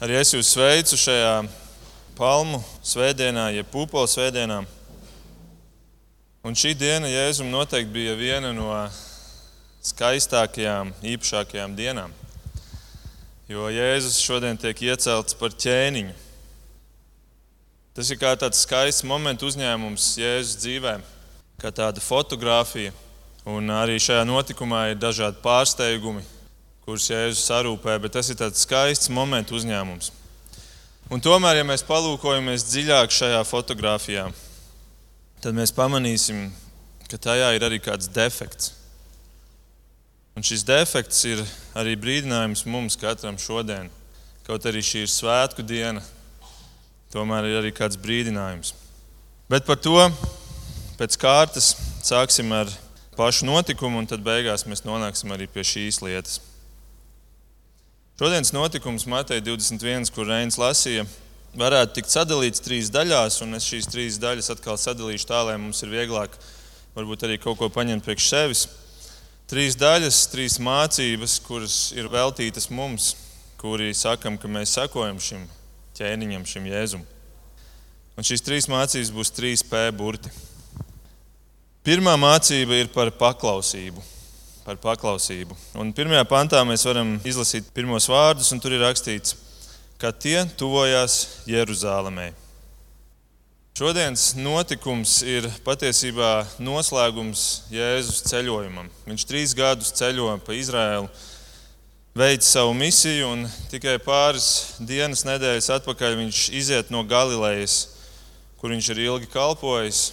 Arī es jūs sveicu šajā palmu svētdienā, jeb pupola svētdienā. Un šī diena Jēzum noteikti bija viena no skaistākajām, īpašākajām dienām. Jo Jēzus šodien tiek iecelts par ķēniņu. Tas ir kā tāds skaists moments uzņēmums Jēzus dzīvē, kā tāda fotografija. Un arī šajā notikumā ir dažādi pārsteigumi, kurus Jēzus sarūpē, bet tas ir tāds skaists moments uzņēmums. Un tomēr, ja mēs palūkojamies dziļāk šajā fotografijā, tad mēs pamanīsim, ka tajā ir arī kāds defekts. Un šis defekts ir arī brīdinājums mums katram šodien. Kaut arī šī ir svētku diena, tomēr ir arī kāds brīdinājums. Bet par to pēc kārtas sāksim ar pašu notikumu, un tad beigās mēs nonāksim arī pie šīs lietas. Šodienas notikums Mateja 21, kur Reinis lasīja, varētu tikt sadalīts trīs daļās, un es šīs trīs daļas atkal sadalīšu tā, lai mums ir vieglāk varbūt arī kaut ko paņemt priekš sevis. Trīs daļas, trīs mācības, kuras ir veltītas mums, kuri sakam, ka mēs sekojam šim ķēniņam, šim jēzum. Un šīs trīs mācības būs trīs P burti. Pirmā mācība ir par paklausību par paklausību. Un pirmajā pantā mēs varam izlasīt pirmos vārdus, un tur ir rakstīts, ka tie tuvojās Jeruzālēmē. Šodienas notikums ir patiesībā noslēgums Jēzus ceļojumam. Viņš trīs gadus ceļo pa Izraēlu, veic savu misiju, un tikai pāris dienas, nedēļas atpakaļ viņš iziet no Galilejas, kur viņš ir ilgi kalpojis,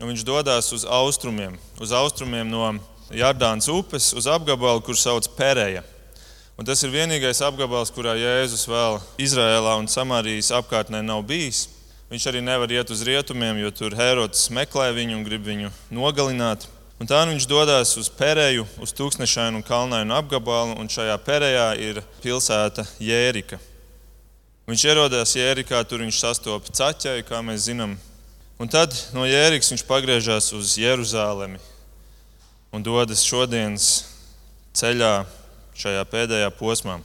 un viņš dodas uz austrumiem, uz austrumiem no Jardānas upes uz apgabalu, kur sauc Pēreja. Un tas ir vienīgais apgabals, kurā Jēzus vēl Izrēlā un Samārijas apkārtnē nav bijis. Viņš arī nevar iet uz rietumiem, jo tur Herods meklē viņu un grib viņu nogalināt. Un tā nu viņš dodas uz Pēreju, uz tūkstošainu un kalnainu apgabalu, un šajā Pērejā ir pilsēta Jērika. Viņš ierodās Jērikā, tur viņš sastopas caķēju, kā mēs zinām. Un tad no Jērikas viņš pagriežas uz Jeruzalemi, un dodas šodienas ceļā šajā pēdējā posmā.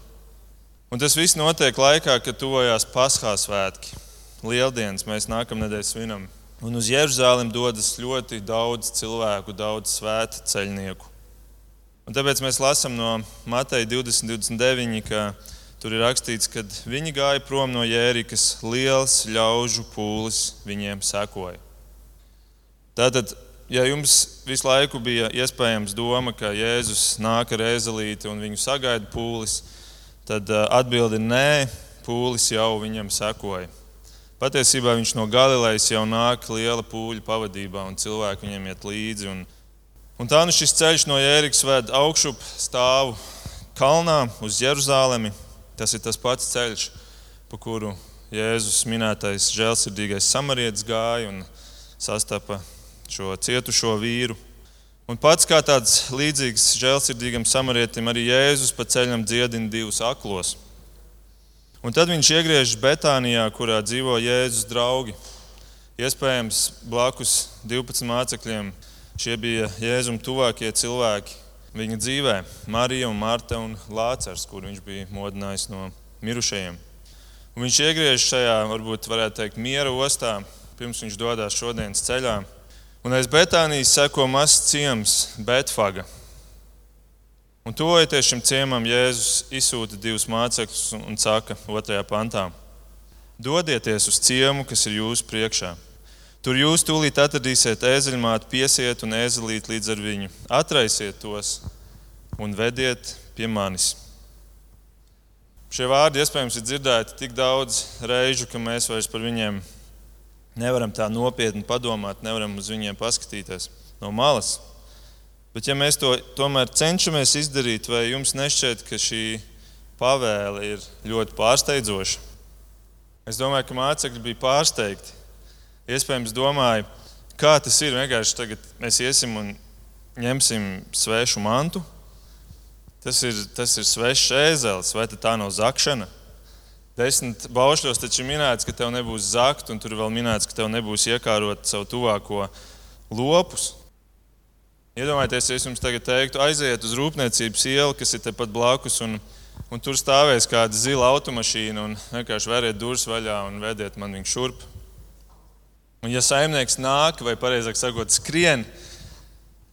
Un tas viss notiek laikā, kad tuvojās Paskās svētki. Lieldienas mēs nākamnedēļ svinam. Un uz Jeruzalem dodas ļoti daudz cilvēku, daudz svētu ceļnieku. Un tāpēc mēs lasām no Mateja 20, 29, ka tur ir rakstīts, ka viņi gāja prom no Jērikas, liels ļaužu pūlis viņiem sekoja. Tātad ja jums visu laiku bija iespējams doma, ka Jēzus nāk ar ezelīti un viņu sagaida pūlis, tad uh, atbildi nē, pūlis jau viņam sekoja. Patiesībā viņš no Galilejas jau nāk liela pūļa pavadībā, un cilvēki viņam iet līdzi. Un, un tā nu šis ceļš no Jērikas ved augšup stāvu kalnā uz Jeruzalemi. Tas ir tas pats ceļš, pa kuru Jēzus minētais žēlsirdīgais samarietis gāja un sastapa šo cietušo vīru. Un pats kā tāds līdzīgs žēlsirdīgam samarietim, arī Jēzus pa ceļam dziedina divus aklos. Un tad viņš iegriežas Betānijā, kurā dzīvo Jēzus draugi. Iespējams, blakus 12 mācekļiem šie bija Jēzum tuvākie cilvēki viņa dzīvē - Marija, un Marta un Lācars, kur viņš bija modinājis no mirušajiem. Un viņš iegriežas šajā, varbūt varētu teikt, miera ostā, pirms viņš dodas šodienas ceļā. Un aiz Betānijas seko mazs ciems, Betfaga. Un tuvojoties šim ciemam, Jēzus izsūta divus mācekļus un saka, otrajā pantā: Dodieties uz ciemu, kas ir jūsu priekšā. Tur jūs tūlīt atradīsiet ēzeļmātu, piesiet un ēzelīt līdz ar viņu. Atraisiet tos un vediet pie manis. Šie vārdi iespējams ir dzirdēti tik daudz reižu, ka mēs vairs par viņiem nevaram tā nopietni padomāt, nevaram uz viņiem paskatīties no malas. Bet, ja mēs to tomēr cenšamies izdarīt, vai jums nešķiet, ka šī pavēle ir ļoti pārsteidzoša? Es domāju, ka mācekļi bija pārsteigti. Iespējams, domāju, kā tas ir. Vienkārši tagad mēs iesim un ņemsim svešu mantu. Tas ir, tas ir svešs ēzelis, vai tā nav zakšana? Desmit baušļos taču minēts, ka tev nebūs zakt, un tur vēl minēts, ka tev nebūs iekārot savu tuvāko lopus. Iedomājieties, ja es jums tagad teiktu, aiziet uz rūpniecības ielu, kas ir tepat blakus, un un tur stāvēs kāda zila automašīna un vienkārši vēriet durvis vaļā un vediet man viņu šurp. Un ja saimnieks nāk, vai pareizāk sakot, skrien,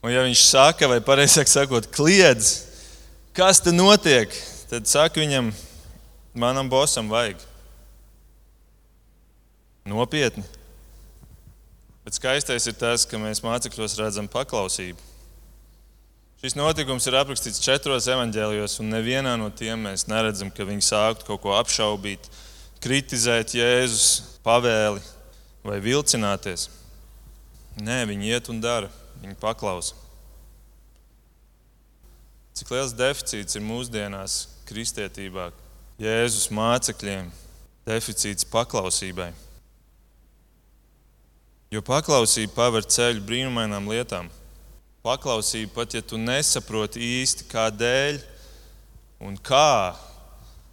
un ja viņš saka, vai pareizāk sakot, kliedz, kas te notiek, tad saka viņam, manam bosam vajag. Nopietni. Bet skaistais ir tas, ka mēs mācekļos redzam paklausību. Šis notikums ir aprakstīts četros evaņģēlijos, un nevienā no tiem mēs neredzam, ka viņi sāktu kaut ko apšaubīt, kritizēt Jēzus pavēli vai vilcināties. Nē, viņi iet un dara, viņi paklausa. Cik liels deficīts ir mūsdienās kristietībā, Jēzus mācekļiem, deficīts paklausībai. Jo paklausība paver ceļu brīnumainām lietām. Paklausība pat ja tu nesaproti īsti kādēļ, un kā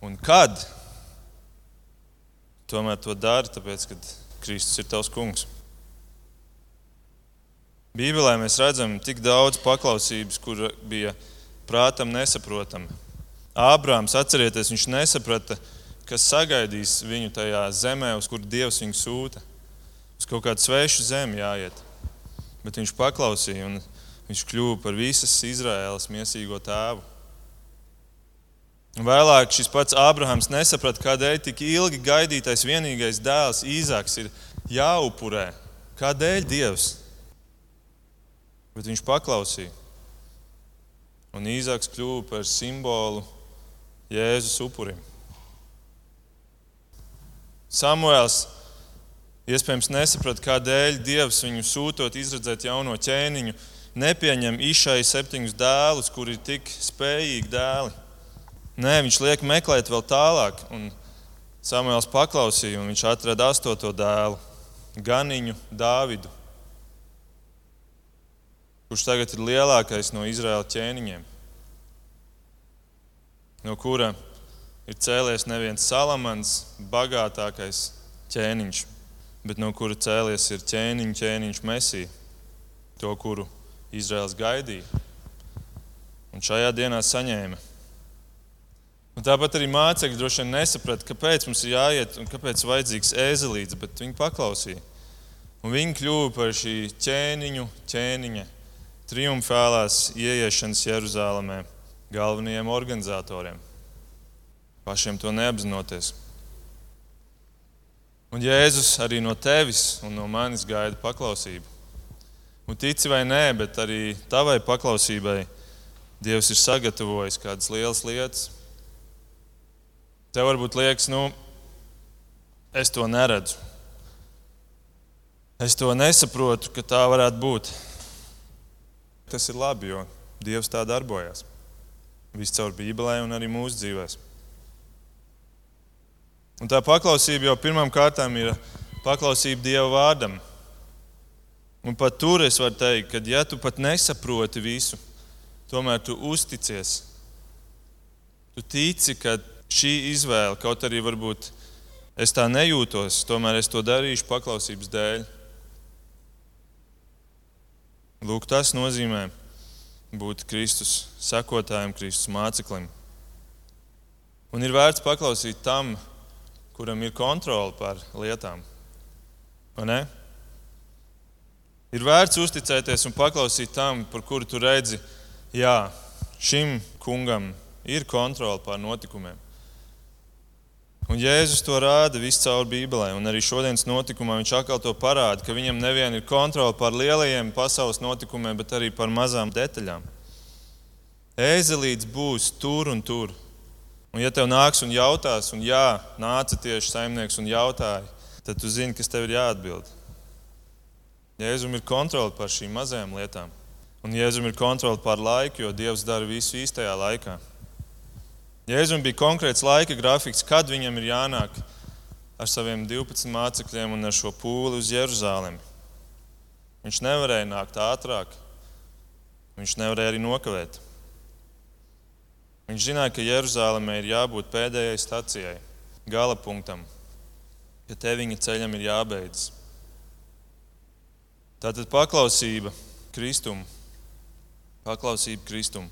un kad, tomēr to dari, tāpēc, ka Kristus ir tavs kungs. Bībelē mēs redzam tik daudz paklausības, kur bija prātam nesaprotama. Ābrāms, atcerieties, viņš nesaprata, kas sagaidīs viņu tajā zemē, uz kuru Dievs viņu sūta. Uz kaut kādu svešu zemi jāiet. Bet viņš paklausīja, un viņš kļuva par visas Izraēlas miesīgo tēvu. Vēlāk šis pats Ābrahams nesaprata, kādēļ tik ilgi gaidītais vienīgais dēls Īzāks ir jāupurē. Kādēļ Dievs? Bet viņš paklausīja. Un Īzāks kļuva par simbolu Jēzus upurim. Samuēls iespējams nesaprata, kādēļ Dievs viņu sūtot izredzēt jauno ķēniņu, nepieņem išai septiņus dēlus, kuri ir tik spējīgi dēli. Nē, viņš liek meklēt vēl tālāk, un Samuēls paklausīja, un viņš atrada astoto dēlu, Ganiņu Dāvidu, kurš tagad ir lielākais no Izraēla ķēniņiem no kura ir cēlies neviens salamans, bagātākais ķēniņš, bet no kura cēlies ir ķēniņš, ķēniņš Mesija, to, kuru Izraels gaidīja. Un šajā dienā saņēma. Un tāpat arī mācekļi droši vien nesaprata, kāpēc mums ir jāiet un kāpēc ir vajadzīgs ēzelīts, bet viņi paklausīja. Un viņi kļuva par šī ķēniņu, ķēniņa triumfālās ieiešanas Jeruzalemē galvenajiem organizatoriem, pašiem to neapzinoties. Un Jēzus arī no tevis un no manis gaida paklausību. Un tici vai nē, bet arī tavai paklausībai Dievs ir sagatavojis kādas lielas lietas. Tev varbūt liekas, nu, es to neredzu. Es to nesaprotu, ka tā varētu būt. Tas ir labi, jo Dievs tā darbojas viscaur Bībelē un arī mūsu dzīvēm. Un tā paklausība jau pirmām kārtām ir paklausība Dieva vārdam. Un pat tur es varu teikt, ka ja tu pat nesaproti visu, tomēr tu uzticies. Tu tici, ka šī izvēle, kaut arī varbūt es tā nejūtos, tomēr es to darīšu paklausības dēļ. Lūk, tas nozīmē, būt Kristus sekotājam, Kristus māceklim. Un ir vērts paklausīt tam, kuram ir kontrole pār lietām. Ir vērts uzticēties un paklausīt tam, par kuru tu redzi, jā, šim kungam ir kontrole pār notikumiem. Un Jēzus to rāda viscaur Bībelē, un arī šodienas notikumā viņš atkal to parāda, ka viņam nevien ir kontrole pār lielajiem pasaules notikumiem, bet arī pār mazām detaļām. Ēzelīts būs tur un tur. Un, ja tev nāks un jautās, un jā, nāca tieši saimnieks un jautāja, tad tu zini, kas tev ir jāatbild. Jēzum ir kontrole pār šīm mazajām lietām. Un Jēzum ir kontrole pār laiku, jo Dievs dara visu īstajā laikā. Jēzum bija konkrēts laika grafiks, kad viņam ir jānāk ar saviem 12 mācekļiem un ar šo pūli uz Jeruzalemi. Viņš nevarēja nākt ātrāk, viņš nevarēja arī nokavēt. Viņš zināja, ka Jeruzalemē ir jābūt pēdējai stacijai, gala punktam, ka te viņa ceļam ir jābeidzas. Tātad paklausība Kristum, paklausība Kristum.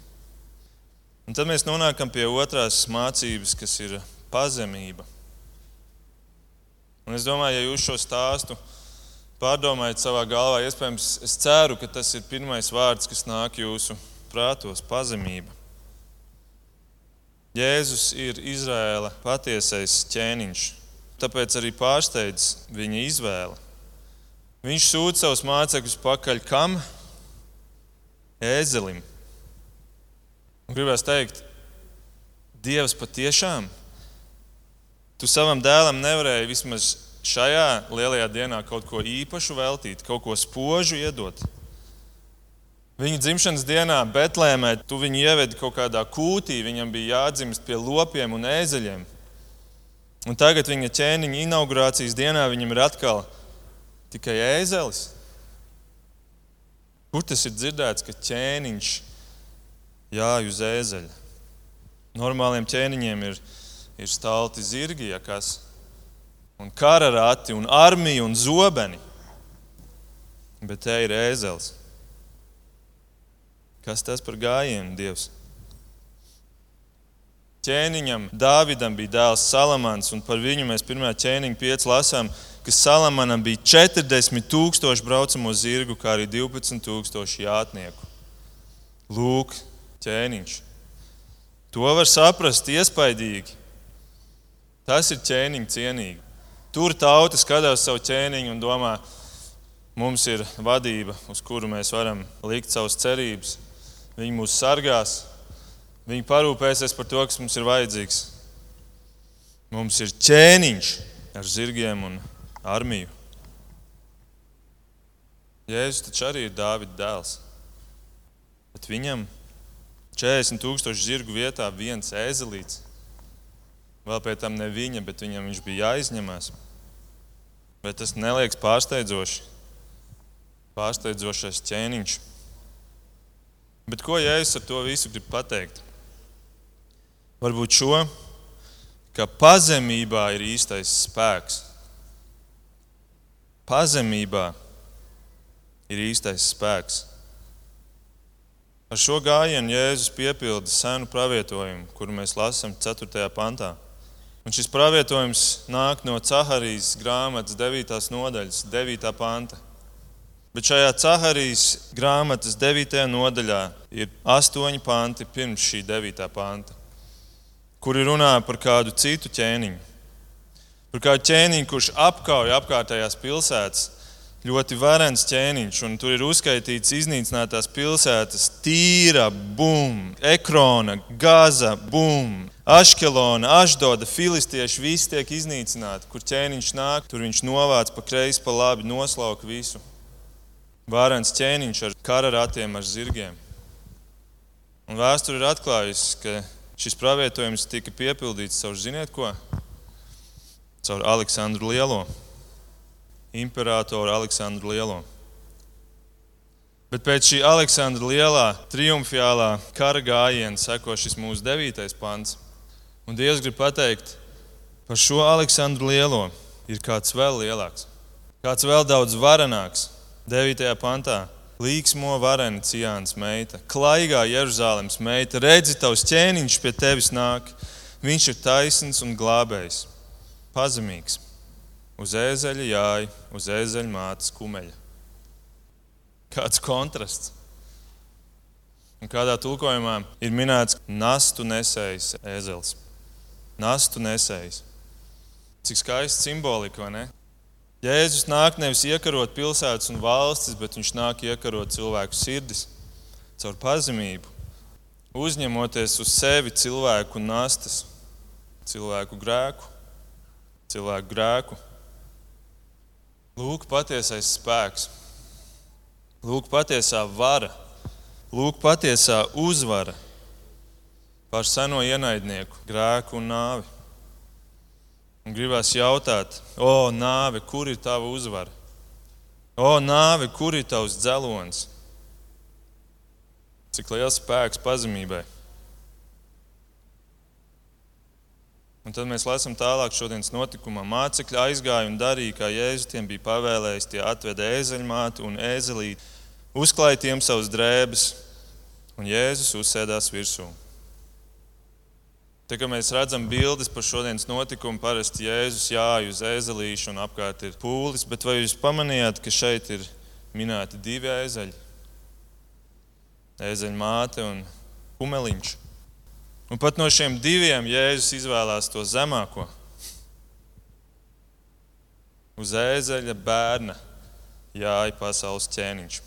Un tad mēs nonākam pie otrās mācības, kas ir pazemība. Un es domāju, ja jūs šo stāstu pārdomājat savā galvā, iespējams, es ceru, ka tas ir pirmais vārds, kas nāk jūsu prātos - pazemība. Jēzus ir Izraēla patiesais ķēniņš, tāpēc arī pārsteidz viņa izvēle. Viņš sūta savus mācekļus pakaļ kam? Ēzelim. Gribētu teikt, Dievs patiešām, tu savam dēlam nevarēji vismaz šajā lielajā dienā kaut ko īpašu veltīt, kaut ko spožu iedot. Viņa dzimšanas dienā Betlēmē tu viņu ievedi kaut kādā kūtī, viņam bija jādzimst pie lopiem un ēzeļiem. Un tagad viņa ķēniņa inaugurācijas dienā viņam ir atkal tikai ēzelis. Kur tas ir dzirdēts, ka ķēniņš jāj uz ēzeļa? Normāliem ķēniņiem ir, ir stalti zirgi, ja kas, un kararati, un armija un zobeni. Bet te ir ēzelis. Kas tas par gājienu, Dievs? Ķēniņam, Dāvidam bija dēls Salamans, un par viņu mēs pirmā ķēniņa pieci lasām, ka Salamanam bija 40,000 braucamo zirgu, kā arī 12,000 jātnieku. Lūk, ķēniņš. To var saprast iespaidīgi. Tas ir ķēniņa cienīgi. Tur tauta skatās savu ķēniņu un domā, mums ir vadība, uz kuru mēs varam likt savas cerības. Viņi mūs sargās, viņi parūpēsies par to, kas mums ir vajadzīgs. Mums ir ķēniņš ar zirgiem un armiju. Jēzus taču arī ir Dāvida dēls. Bet viņam 40,000 zirgu vietā viens ēzelīts. Vēl pēc tam ne viņa, bet viņam viņš bija jāizņemās. Bet tas neliekas pārsteidzoši. Pārsteidzošais ķēniņš. Bet ko Jēzus ar to visu grib pateikt? Varbūt šo, ka pazemībā ir īstais spēks. Pazemībā ir īstais spēks. Ar šo gājienu Jēzus piepilda senu pravietojumu, kuru mēs lasām 4. pantā. Un šis pravietojums nāk no Caharijas grāmatas 9. nodaļas, 9. panta. Bet šajā Caharijas grāmatas 9. nodaļā ir astoņi panti pirms šī 9. panta, kuri runā par kādu citu ķēniņu. Par kādu ķēniņu, kurš apkauj apkārtējās pilsētas, ļoti varens ķēniņš, un tur ir uzskaitīts iznīcinātās pilsētas - Tīra, Bum, Ekrona, Gaza, Bum, Aškelona, Ašdoda, Filistieši. Visi tiek iznīcināti. Kur ķēniņš nāk, tur viņš novāc pa kreisi, pa labi, noslauka visu vārens ķēniņš ar kararatiem, ar zirgiem. Un vēsture ir atklājusi, ka šis pravietojums tika piepildīts caur, ziniet ko? Caur Aleksandru Lielo, imperatoru Aleksandru Lielo. Bet pēc šī Aleksandra lielā triumfiālā kara gājiena seko šis mūsu devītais pants. Un Dievs grib pateikt, par šo Aleksandru lielo ir kāds vēl lielāks, kāds vēl daudz varenāks, 9. pantā. Līksmo varena Cijāns meita, klaigā Jeruzalemes meita, redzi, tavs ķēniņš pie tevis nāk. Viņš ir taisns un glābējs, pazemīgs. Uz ēzeļa jāja, uz ēzeļa mātes kumeļa. Kāds kontrasts. Un kādā tulkojumā ir minēts nastu nesējs ēzelis. Nastu nesējs. Cik skaista simbolika, vai ne? Jēzus nāk nevis iekarot pilsētas un valstis, bet viņš nāk iekarot cilvēku sirdis caur pazemību, uzņemoties uz sevi cilvēku nastas, cilvēku grēku, cilvēku grēku. Lūk, patiesais spēks, lūk, patiesā vara, lūk, patiesā uzvara pār seno ienaidnieku, grēku un nāvi. Un gribās jautāt, o nāve, kur ir tava uzvara? O nāve, kur ir tavs dzelonis? Cik liels spēks pazemībai. Un tad mēs lasām tālāk šodienas notikumā. Mācekļi aizgāja un darīja, kā Jēzus tiem bija pavēlējis. Tie atveda ēzeļmātu un ēzelīti, uzklāja tiem savus drēbes, un Jēzus uzsēdās virsū. Tā kā mēs redzam bildes par šodienas notikumu, parasti Jēzus jāj uz ēzelīšu un apkārt ir pūlis, bet vai jūs pamanījāt, ka šeit ir minēti divi ēzeļi? Ēzeļa māte un kumeliņš. Un pat no šiem diviem Jēzus izvēlās to zemāko. Uz ēzeļa bērna jāja pasaules ķēniņš.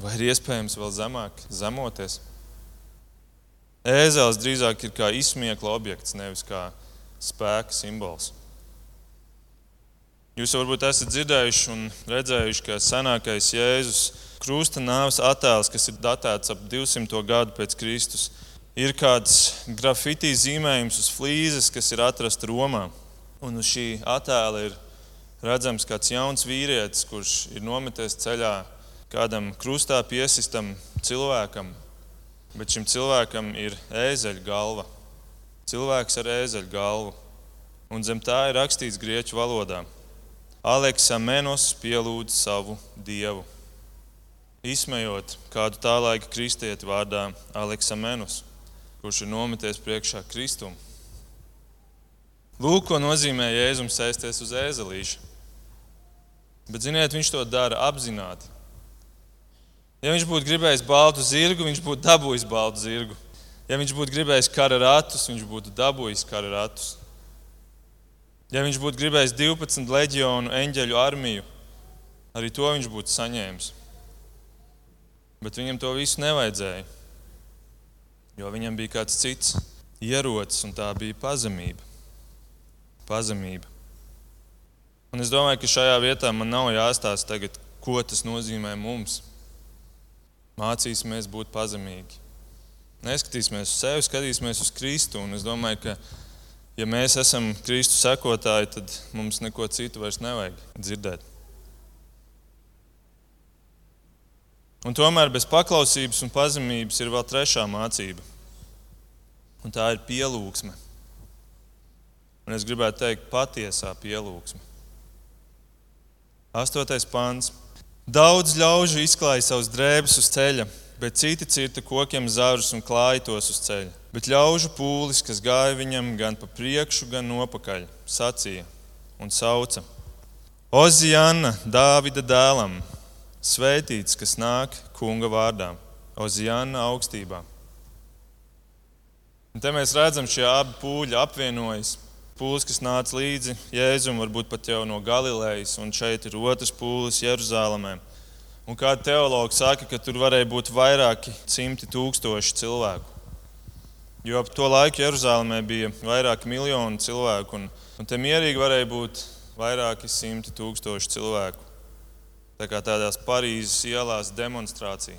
Vai ir iespējams vēl zemāk zemoties? Ēzels drīzāk ir kā izsmiekla objekts, nevis kā spēka simbols. Jūs varbūt esat dzirdējuši un redzējuši, ka senākais Jēzus krusta nāves attēls, kas ir datēts ap 200 gadu pēc Kristus, ir kāds grafitī zīmējums uz flīzes, kas ir atrasts Romā. Un uz šī attēla ir redzams kāds jauns vīrietis, kurš ir nometies ceļā kādam krustā piesistam cilvēkam, bet šim cilvēkam ir ēzeļa galva. Cilvēks ar ēzeļa galvu. Un zem tā ir rakstīts grieķu valodā: Aleksa Menos pielūdz savu dievu. Izsmejot kādu tā laika kristieti vārdā Aleksa Menos, kurš ir nometies priekšā Kristum. Lūk, ko nozīmē Jēzums sēsties uz ēzelīša. Bet, ziniet, viņš to dara apzināti. Ja viņš būtu gribējis baltu zirgu, viņš būtu dabūjis baltu zirgu. Ja viņš būtu gribējis kara ratus, viņš būtu dabūjis kara ratus. Ja viņš būtu gribējis 12 leģionu eņģeļu armiju, arī to viņš būtu saņēmis. Bet viņam to visu nevajadzēja, jo viņam bija kāds cits ierocis, un tā bija pazemība. pazemība. Un es domāju, ka šajā vietā man nav jāstāsta tagad, ko tas nozīmē mums mācīsimies būt pazemīgi. Neskatīsimies uz sevi, skatīsimies uz Kristu. Un es domāju, ka, ja mēs esam Kristu sekotāji, tad mums neko citu vairs nevajag dzirdēt. Un tomēr bez paklausības un pazemības ir vēl trešā mācība. Un tā ir pielūgsme. Un es gribētu teikt, patiesā pielūgsme. Astotais pāns. Daudz ļaužu izklāja savus drēbes uz ceļa, bet citi cirta kokiem zarus un klāja tos uz ceļa. Bet ļaužu pūlis, kas gāja viņam gan pa priekšu, gan nopakaļ, sacīja un sauca: Ozijana, Dāvida dēlam, svētīts, kas nāk kunga vārdā, Ozijana augstībā. Un te mēs redzam, šie abi pūļi apvienojas pūlis, kas nāca līdzi Jēzum, varbūt pat jau no Galilejas, un šeit ir otrs pūlis Jeruzalemē. Un kāda teologa saka, ka tur varēja būt vairāki simti tūkstoši cilvēku. Jo ap to laiku Jeruzalemē bija vairāki miljoni cilvēku, un, un te mierīgi varēja būt vairāki simti tūkstoši cilvēku. Tā kā tādās Parīzes ielās demonstrācija.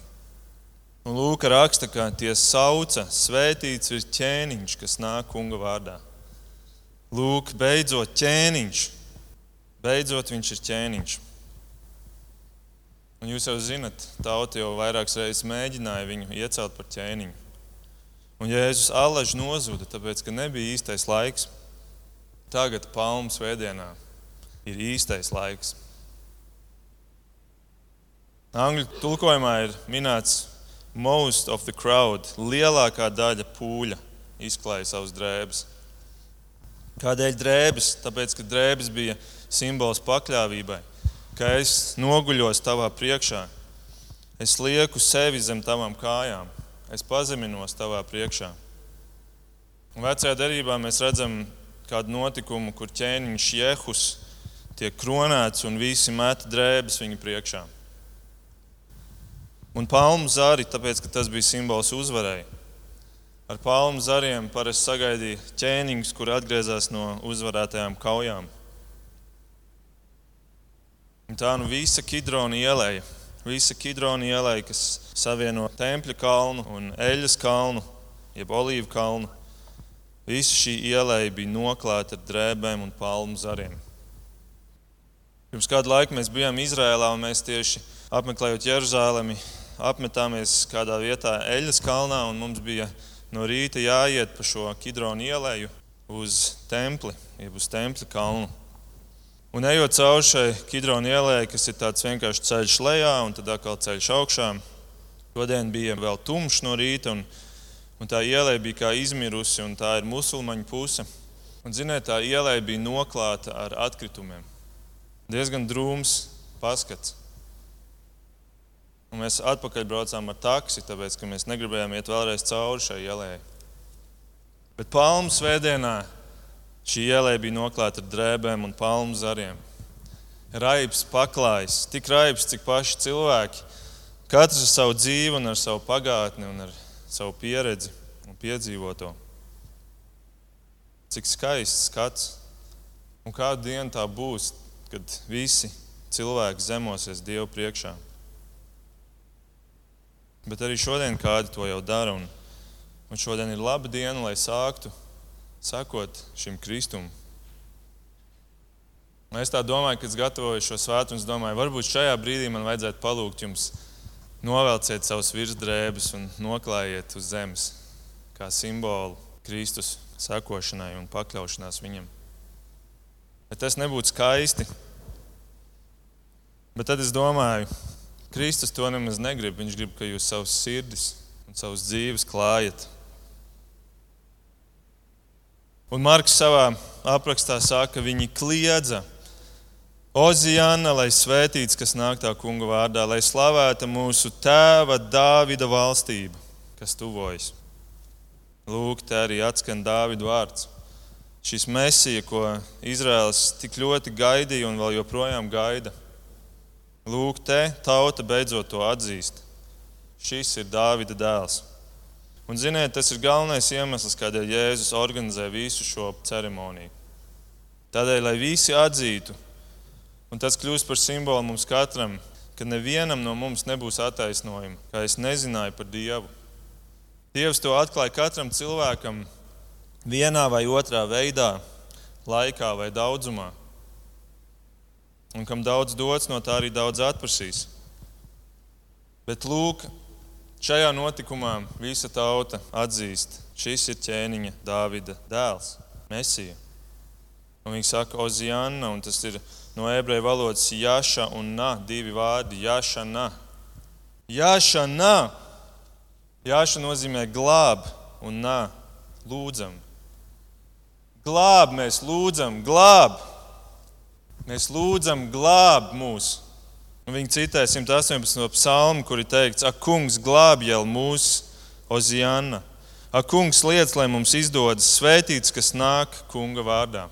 Un Lūka raksta, ka tie sauca, svētīts ir ķēniņš, kas nāk kunga vārdā. Lūk, beidzot ķēniņš. Beidzot viņš ir ķēniņš. Un jūs jau zinat, tauta jau vairākas reizes mēģināja viņu iecelt par ķēniņu. Un Jēzus alaži nozuda, tāpēc, ka nebija īstais laiks. Tagad, Palmu svētdienā, ir īstais laiks. Angļu tulkojumā ir minēts most of the crowd. Lielākā daļa pūļa izklāja savus drēbes. Kādēļ drēbes? Tāpēc, ka drēbes bija simbols pakļāvībai, ka es noguļos tavā priekšā, es lieku sevi zem tavām kājām, es pazeminos tavā priekšā. Un vecajā derībā mēs redzam kādu notikumu, kur ķēniņš Jehus tiek kronēts un visi met drēbes viņa priekšā. Un palmu zari, tāpēc, ka tas bija simbols uzvarai. Ar palmu zariem parasti sagaidīja ķēniņus, kur atgriezās no uzvarētajām kaujām. Un tā nu visa Kidrona ielēja, visa Kidrona ielēja, kas savieno Tempļa kalnu un Eļas kalnu, jeb Olīvu kalnu. Visa šī ielēja bija noklāta ar drēbēm un palmu zariem. Pirms kādu laiku mēs bijām Izrēlā un mēs tieši apmeklējot Jeruzalemi, apmetāmies kādā vietā Eļas kalnā un mums bija no rīta jāiet pa šo Kidronu ielēju uz templi, jeb uz templi kalnu. Un ejot cauri šai Kidronu ielai, kas ir tāds vienkārši ceļš lejā un tad atkal ceļš augšā, šodien bija vēl tumšs no rīta. Un, Un tā iela bija kā izmirusi, un tā ir musulmaņu puse. Un, ziniet, tā iela bija noklāta ar atkritumiem. Diezgan drūms paskats. Un mēs atpakaļ braucām ar taksi, tāpēc ka mēs negribējām iet vēlreiz cauri šai ielai. Bet palmu svētdienā šī ielai bija noklāta ar drēbēm un palmu zariem. Raips paklājs, tik raips, cik paši cilvēki. Katrs ar savu dzīvi, un ar savu pagātni, un ar savu pieredzi un piedzīvoto. Cik skaists skats. Un kādu dienu tā būs, kad visi cilvēki zemosies Dievu priekšā. Bet arī šodien kādi to jau dara. Un, un šodien ir laba diena, lai sāktu sekot šim kristumam. Es tā domāju, kad gatavoju šo svētdienu, domāju, varbūt šajā brīdī man vajadzētu palūgt jums novelciet savus virsdrēbes un noklājiet uz zemes kā simbolu Kristus sekošanai un pakļaušanās viņam. Bet tas nebūtu skaisti. Bet tad es domāju, Kristus to nemaz negrib. Viņš grib, ka jūs savus sirdis un savus dzīves klājat. Un Marks savā aprakstā saka, ka viņi kliedza. Ozijana, lai svētīts, kas nāk tā kunga vārdā, lai slavēta mūsu tēva Dāvida valstība, kas tuvojas. Lūk, te arī atskan Dāvida vārds. Šis mesija, ko Izraels tik ļoti gaidīja un vēl joprojām gaida. Lūk, te tauta beidzot to atzīst. Šis ir Dāvida dēls. Un, ziniet, tas ir galvenais iemesls, kādēļ Jēzus organizē visu šo ceremoniju. Tādēļ, lai visi atzītu, un tas kļūst par simbolu mums katram, ka nevienam no mums nebūs attaisnojuma, kā es nezināju par Dievu. Dievs to atklāja katram cilvēkam vienā vai otrā veidā, laikā vai daudzumā. Un kam daudz dots, no tā arī daudz atprasīs. Bet lūk, šajā notikumā visa tauta atzīst, šis ir ķēniņa Dāvida dēls, Mēsija. Un viņi saka, Oziāna, un tas ir no ebreju valodas Jāša un Nā, divi vārdi -. Jāša, Nā. Jāša nozīmē glāb un Nā, lūdzam. Glāb, mēs lūdzam, glāb. Mēs lūdzam, glāb mūs. Un viņi citē 118. psalmu, kur ir teikts, ak, kungs, glāb jau mūsu Oziāna. Ak, kungs, liec, lai mums izdodas svētīts, kas nāk kunga vārdā.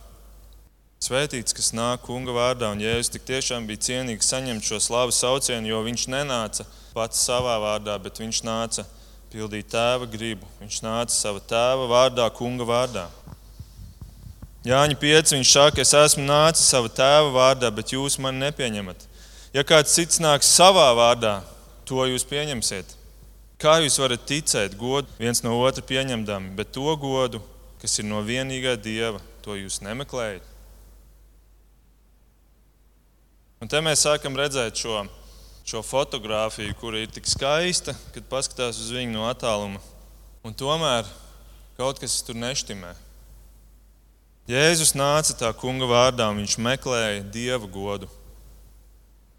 Svētīts, kas nāk kunga vārdā, un Jēzus tik tiešām bija cienīgs saņemt šo slavu saucienu, jo viņš nenāca pats savā vārdā, bet viņš nāca pildīt tēva gribu. Viņš nāca sava tēva vārdā, kunga vārdā. Jāņa 5. Viņš saka, es esmu nācis sava tēva vārdā, bet jūs mani nepieņemat. Ja kāds cits nāks savā vārdā, to jūs pieņemsiet. Kā jūs varat ticēt godu viens no otra pieņemdami, bet to godu, kas ir no vienīgā dieva, to jūs nemeklējat? Un te mēs sākam redzēt šo, šo fotografiju, kur ir tik skaista, kad paskatās uz viņu no attāluma. Un tomēr kaut kas tur neštimē. Jēzus nāca tā kunga vārdā viņš meklēja dieva godu.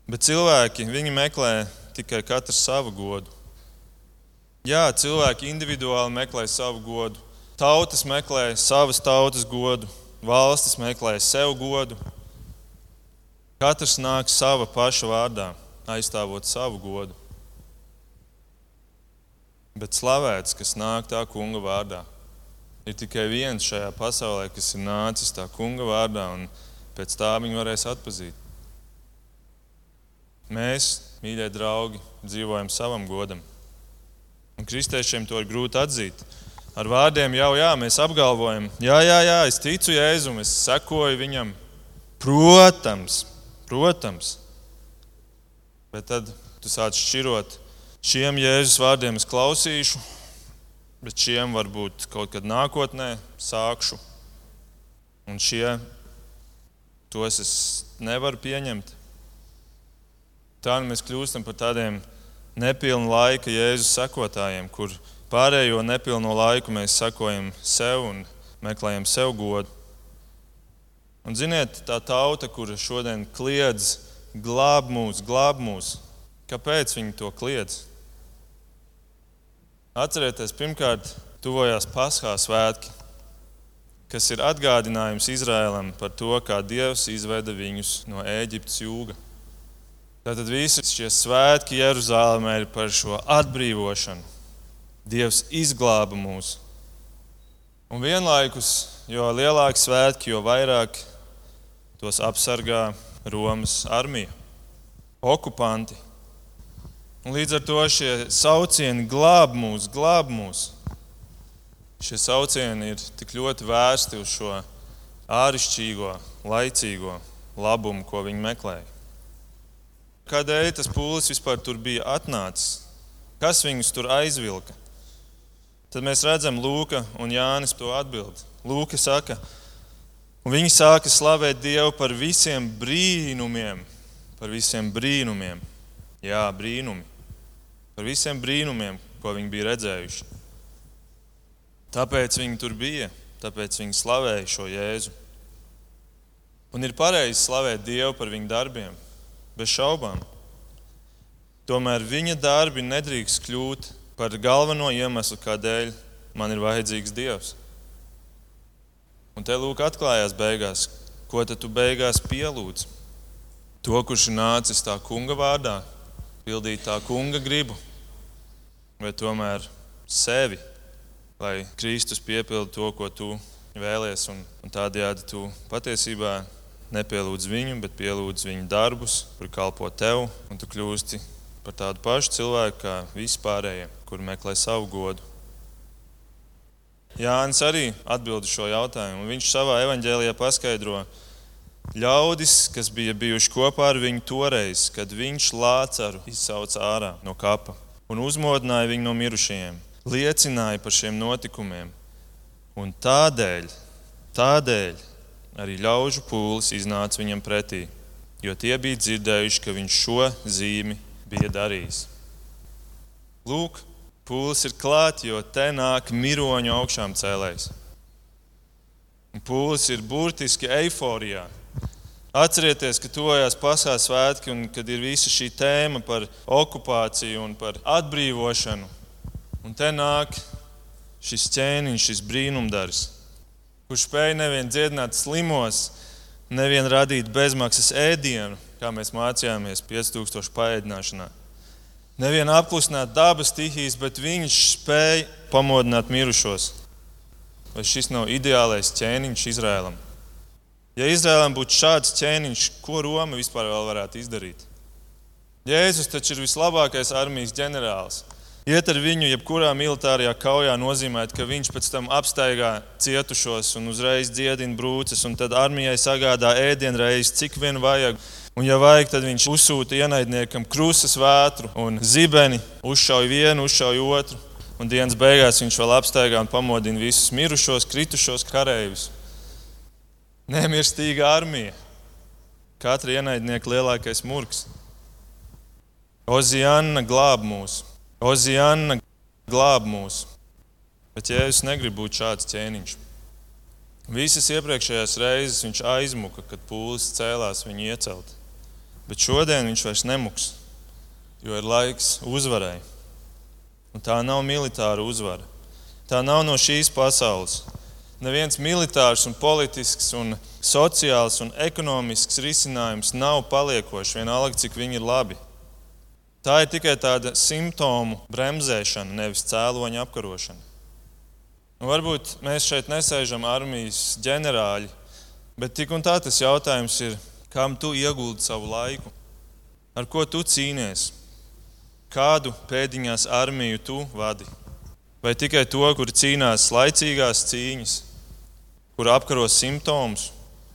Bet cilvēki, viņi meklē tikai katrs savu godu. Jā, cilvēki individuāli meklē savu godu. Tautas meklē savas tautas godu, valstis meklē sev godu. Katrs nāk sava paša vārdā, aizstāvot savu godu. Bet slavēts, kas nāk tā kunga vārdā. Ir tikai viens šajā pasaulē, kas ir nācis tā kunga vārdā, un pēc tā viņu varēs atpazīt. Mēs, mīļie draugi, dzīvojam savam godam. Un kristiešiem to ir grūti atzīt. Ar vārdiem jau jā, mēs apgalvojam, jā, jā, jā, es ticu Jēzum, es sekoju viņam. Protams, protams. Bet tad tu sāc šķirot šiem Jēzus vārdiem, es klausīšu, bet šiem varbūt kaut kad nākotnē sākšu. Un šie tos es nevaru pieņemt. Tā nu mēs kļūstam par tādiem nepilnu laika Jēzus sekotājiem, kur pārējo nepilno laiku mēs sekojam sev un meklējam sev godu. Un ziniet, tā tauta, kura šodien kliedz, glāb mūs, glāb mūs, kāpēc viņi to kliedz? Atcerieties, pirmkārt, tuvojās Paskā svētki, kas ir atgādinājums Izrēlam par to, kā Dievs izveda viņus no Ēģiptes jūga. Tātad visi šie svētki Jeruzalemē ir par šo atbrīvošanu. Dievs izglāba mūs. Un vienlaikus, jo lielāki svētki, jo vairāk tos apsargā Romas armija, okupanti. Un līdz ar to šie saucieni glāb mūs, glāb mūs. Šie saucieni ir tik ļoti vērsti uz šo āršķirīgo, laicīgo labumu, ko viņi meklēja. Kādēļ tas pūlis vispār tur bija atnācis? Kas viņus tur aizvilka? Tad mēs redzam, Lūka un Jānis to atbild. Lūka saka, un viņi sāka slavēt Dievu par visiem brīnumiem, par visiem brīnumiem. Jā, brīnumi. Par visiem brīnumiem, ko viņi bija redzējuši. Tāpēc viņi tur bija, tāpēc viņi slavēja šo Jēzu. Un ir pareizi slavēt Dievu par viņu darbiem, bez šaubām. Tomēr viņa darbi nedrīkst kļūt par galveno iemeslu, kādēļ man ir vajadzīgs Dievs. Un te lūk, atklājās beigās, ko tu beigās pielūdz? To, kurš ir nācis tā kunga vārdā, pildīt tā kunga gribu, vai tomēr sevi lai Kristus piepilda to, ko tu vēlies. Un, un tādējādi tu patiesībā nepielūdz viņu, bet pielūdz viņa darbus, kur kalpo tev, un tu kļūsti par tādu pašu cilvēku kā vispārējie, kur meklē savu godu. Jānis arī atbild uz šo jautājumu. Viņš savā evanģēlijā paskaidro, ļaudis, kas bija bijuši kopā ar viņu toreiz, kad viņš Lācaru izsauca ārā no kapa un uzmodināja viņu no mirušajiem liecināja par šiem notikumiem. Un tādēļ, tādēļ arī ļaužu pūlis iznāca viņam pretī, jo tie bija dzirdējuši, ka viņš šo zīmi bija darījis. Lūk, pūlis ir klāts, jo te nāk miroņu augšām cēlējs. Un pūlis ir burtiski eiforijā. Atcerieties, ka tuvojās pasaules svētki un kad ir visa šī tēma par okupāciju un par atbrīvošanu. Un te nāk šis ķēniņš, šis brīnumdars, kurš spēja nevien dziedināt slimos, nevien radīt bezmaksas ēdienu, kā mēs mācījāmies 5000 paēdināšanā. Nevien apklusināt dabas stihijas, bet viņš spēja pamodināt mirušos. Vai šis nav ideālais ķēniņš Izrēlam? Ja Izrēlam būtu šāds ķēniņš, ko Roma vispār varētu izdarīt? Jēzus taču ir vislabākais armijas ģenerālis. Iet ar viņu, jebkurā militārajā kaujā, nozīmē, ka viņš pēc tam apstaigā cietušos un uzreiz dziedina brūces, un tad armijai sagādā ēdienreizes, cik vien vajag. Un, ja vajag, tad viņš uzsūta ienaidniekam krustas vētru un zibeni, uzšauj vienu, uzšauj otru. Un dienas beigās viņš vēl apstaigā un pamodina visus mirušos, kritušos kareivus. Nemirstīga armija. Katra ienaidnieka lielākais murgs. Oziāna glāb mūsu. Oziāna glāb mūs, bet Jēzus negrib būt šāds ķēniņš. Visas iepriekšējās reizes viņš aizmuka, kad pūlis cēlās viņu iecelt. Bet šodien viņš vairs nemuks, jo ir laiks uzvarai. Un tā nav militāra uzvara. Tā nav no šīs pasaules. Neviens militārs, un politisks, un sociāls un ekonomisks risinājums nav paliekošs, vienalga cik viņi ir labi. Tā ir tikai tāda simptomu bremzēšana, nevis cēloņa apkarošana. Un varbūt mēs šeit nesēžam armijas ģenerāļi, bet tik un tā tas jautājums ir, kam tu ieguldi savu laiku, ar ko tu cīnies, kādu pēdiņās armiju tu vadi. Vai tikai to, kur cīnās laicīgās cīņas, kur apkaro simptomus,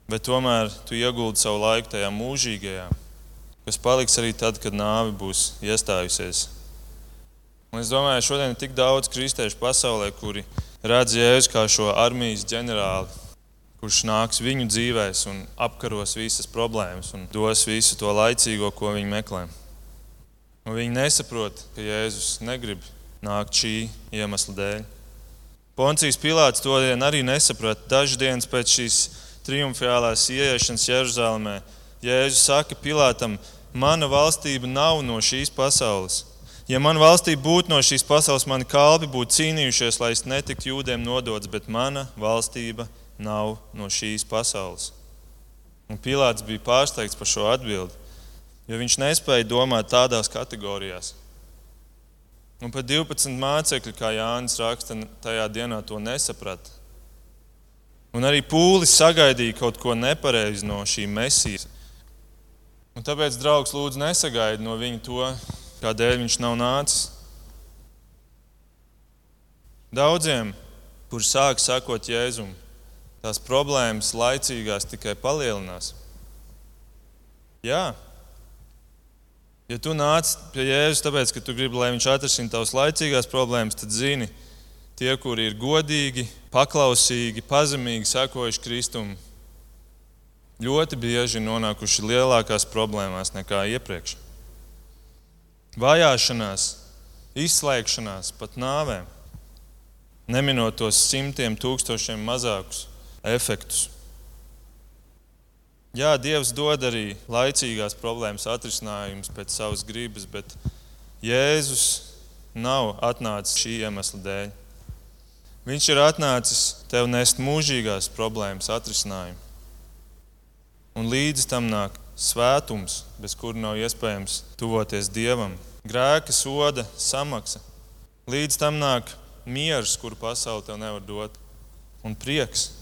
bet tomēr tu ieguldi savu laiku tajā mūžīgajā kas paliks arī tad, kad nāve būs iestājusies. Un es domāju, šodien ir tik daudz kristiešu pasaulē, kuri redz Jēzu kā šo armijas ģenerāli, kurš nāks viņu dzīvēs un apkaros visas problēmas un dos visu to laicīgo, ko viņi meklē. Un viņi nesaprot, ka Jēzus negrib nākt šī iemesla dēļ. Poncijas Pilārs to arī nesaprata. Dažas dienas pēc šīs triumfālās ieiešanas Jeruzalemē Jēzus saka Pilātam, mana valstība nav no šīs pasaules. Ja man valstī būtu no šīs pasaules, mani kalpi būtu cīnījušies, lai es netiktu jūdiem nodots, bet mana valstība nav no šīs pasaules. Un Pilārs bija pārsteigts par šo atbildi, jo viņš nespēja domāt tādās kategorijās. Un pat 12 mācekļi, kā Jānis raksta, tajā dienā to nesaprata. Un arī pūlis sagaidīja kaut ko nepareizi no šī mesijas. Un tāpēc, draugs, lūdzu, nesagaidi no viņa to, kādēļ viņš nav nācis. Daudziem, kuriem sāk sakot Jēzum, tās problēmas laicīgās tikai palielinās. Jā, ja tu nāc pie Jēzus, tāpēc, ka tu gribi, lai viņš atrisina tavas laicīgās problēmas, tad zini, tie, kuri ir godīgi, paklausīgi, pazemīgi sekojuši Kristum, ļoti bieži nonākuši lielākās problēmās nekā iepriekš. Vajāšanās, izslēgšanās, pat nāvēm, neminot tos simtiem tūkstošiem mazākus efektus. Jā, Dievs dod arī laicīgās problēmas atrisinājumus pēc savas gribas, bet Jēzus nav atnācis šī iemesla dēļ. Viņš ir atnācis tev nest mūžīgās problēmas atrisinājumu. Un līdz tam nāk svētums, bez kura nav iespējams tuvoties Dievam, grēka soda samaksa. Līdz tam nāk miers, kuru pasaule tev nevar dot, un prieks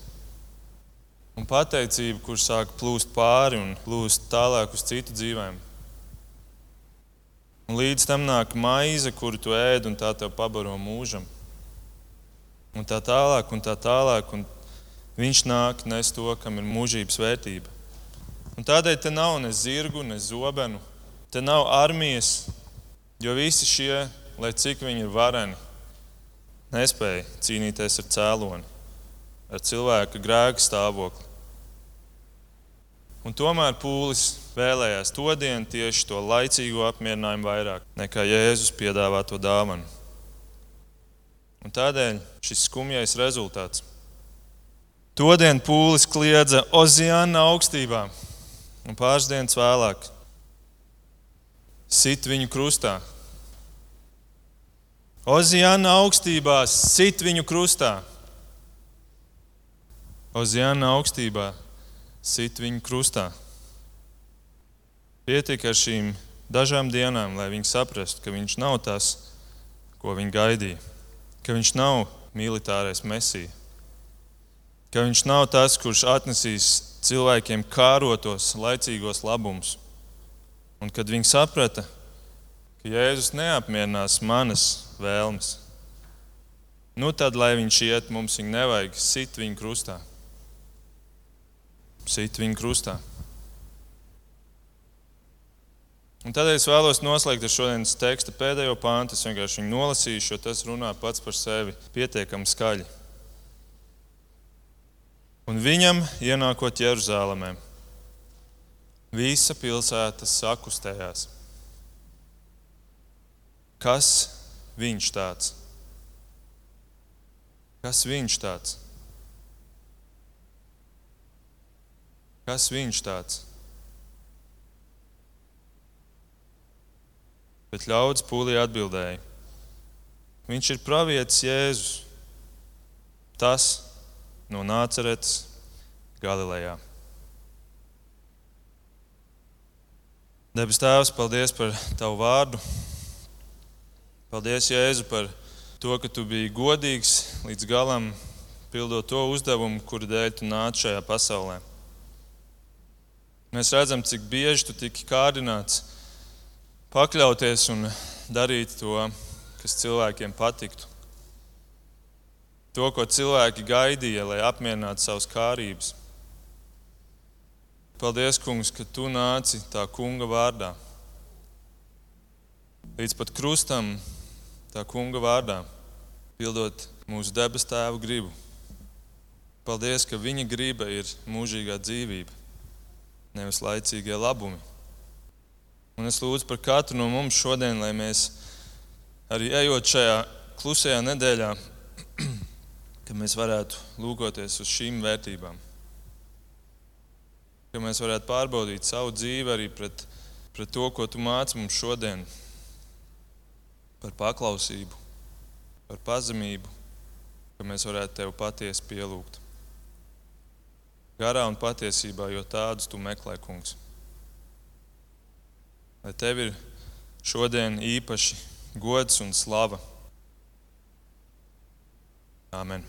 un pateicība, kur sāk plūst pāri un plūst tālāk uz citu dzīvēm. Un līdz tam nāk maize, kuru tu ēd, un tā tev pabaro mūžam. Un tā tālāk, un tā tālāk. Un viņš nāk, nes to, kam ir mūžības vērtība. Un tādēļ te nav ne zirgu, ne zobenu, te nav armijas, jo visi šie, lai cik viņi ir vareni, nespēja cīnīties ar cēloni ar cilvēka grēka stāvokli. Un tomēr pūlis vēlējās to dienu tieši to laicīgo apmierinājumu vairāk nekā Jēzus piedāvāto dāvanu. Un tādēļ šis skumjais rezultāts. Todien pūlis kliedza Oziāna augstībā, un pāris dienas vēlāk sit viņu krustā. Oziāna augstībā sit viņu krustā. Oziāna augstībā sit viņu krustā. Pietika ar šīm dažām dienām, lai viņi saprastu, ka viņš nav tas, ko viņi gaidīja, ka viņš nav militārais mesija, ka viņš nav tas, kurš atnesīs cilvēkiem kārotos, laicīgos labumus. Un kad viņi saprata, ka Jēzus neapmierinās manas vēlmes, nu tad, lai viņš iet, mums viņa nevajag sit viņu krustā sit viņu krustā. Un tādēļ es vēlos noslēgt ar šodienas teksta pēdējo pāntu. Es vienkārši viņu nolasīšu, jo tas runā pats par sevi pietiekami skaļi. Un viņam, ienākot Jeruzalemē, visa pilsēta sakustējās. Kas viņš tāds? Kas viņš tāds? Kas viņš tāds? Bet ļaudis pūlī atbildēja: Viņš ir pravietis Jēzus, tas no Nāceretes Galilejā. Debes Tēvs, paldies par Tavu vārdu. Paldies, Jēzu, par to, ka Tu biji godīgs līdz galam, pildot to uzdevumu, kuru dēļ Tu nāci šajā pasaulē. Mēs redzam, cik bieži tu tiki kārdināts pakļauties un darīt to, kas cilvēkiem patiktu. To, ko cilvēki gaidīja, lai apmierinātu savas kārības. Paldies, kungs, ka tu nāci tā kunga vārdā. Līdz pat krustam, tā kunga vārdā, pildot mūsu debes tēva gribu. Paldies, ka viņa griba ir mūžīgā dzīvība nevis laicīgie labumi. Un es lūdzu par katru no mums šodien, lai mēs arī ejot šajā klusajā nedēļā, ka mēs varētu lūkoties uz šīm vērtībām. Ka mēs varētu pārbaudīt savu dzīvi arī pret, pret to, ko tu māci mums šodien. par paklausību, par pazemību, ka mēs varētu tevi patiesi pielūgt. Garā un patiesībā, jo tādus tu meklē, kungs. Lai tev ir šodien īpaši gods un slava. Amen.